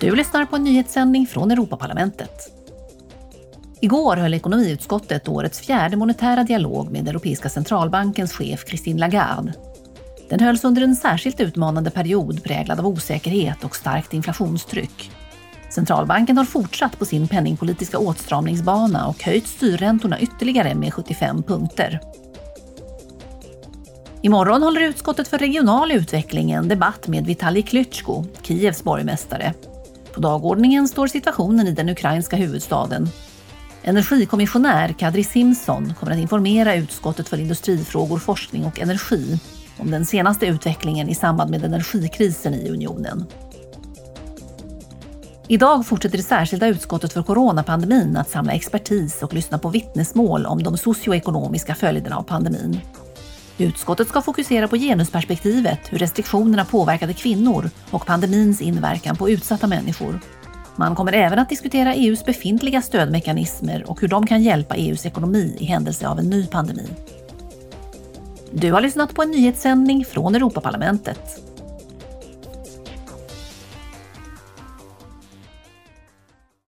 Du lyssnar på en nyhetssändning från Europaparlamentet. Igår höll ekonomiutskottet årets fjärde monetära dialog med Europeiska centralbankens chef Christine Lagarde. Den hölls under en särskilt utmanande period präglad av osäkerhet och starkt inflationstryck. Centralbanken har fortsatt på sin penningpolitiska åtstramningsbana och höjt styrräntorna ytterligare med 75 punkter. Imorgon håller utskottet för regional utveckling en debatt med Vitalij Klytschko, Kievs borgmästare. På dagordningen står situationen i den ukrainska huvudstaden. Energikommissionär Kadri Simson kommer att informera utskottet för industrifrågor, forskning och energi om den senaste utvecklingen i samband med energikrisen i unionen. Idag fortsätter det särskilda utskottet för coronapandemin att samla expertis och lyssna på vittnesmål om de socioekonomiska följderna av pandemin. Utskottet ska fokusera på genusperspektivet, hur restriktionerna påverkade kvinnor och pandemins inverkan på utsatta människor. Man kommer även att diskutera EUs befintliga stödmekanismer och hur de kan hjälpa EUs ekonomi i händelse av en ny pandemi. Du har lyssnat på en nyhetssändning från Europaparlamentet.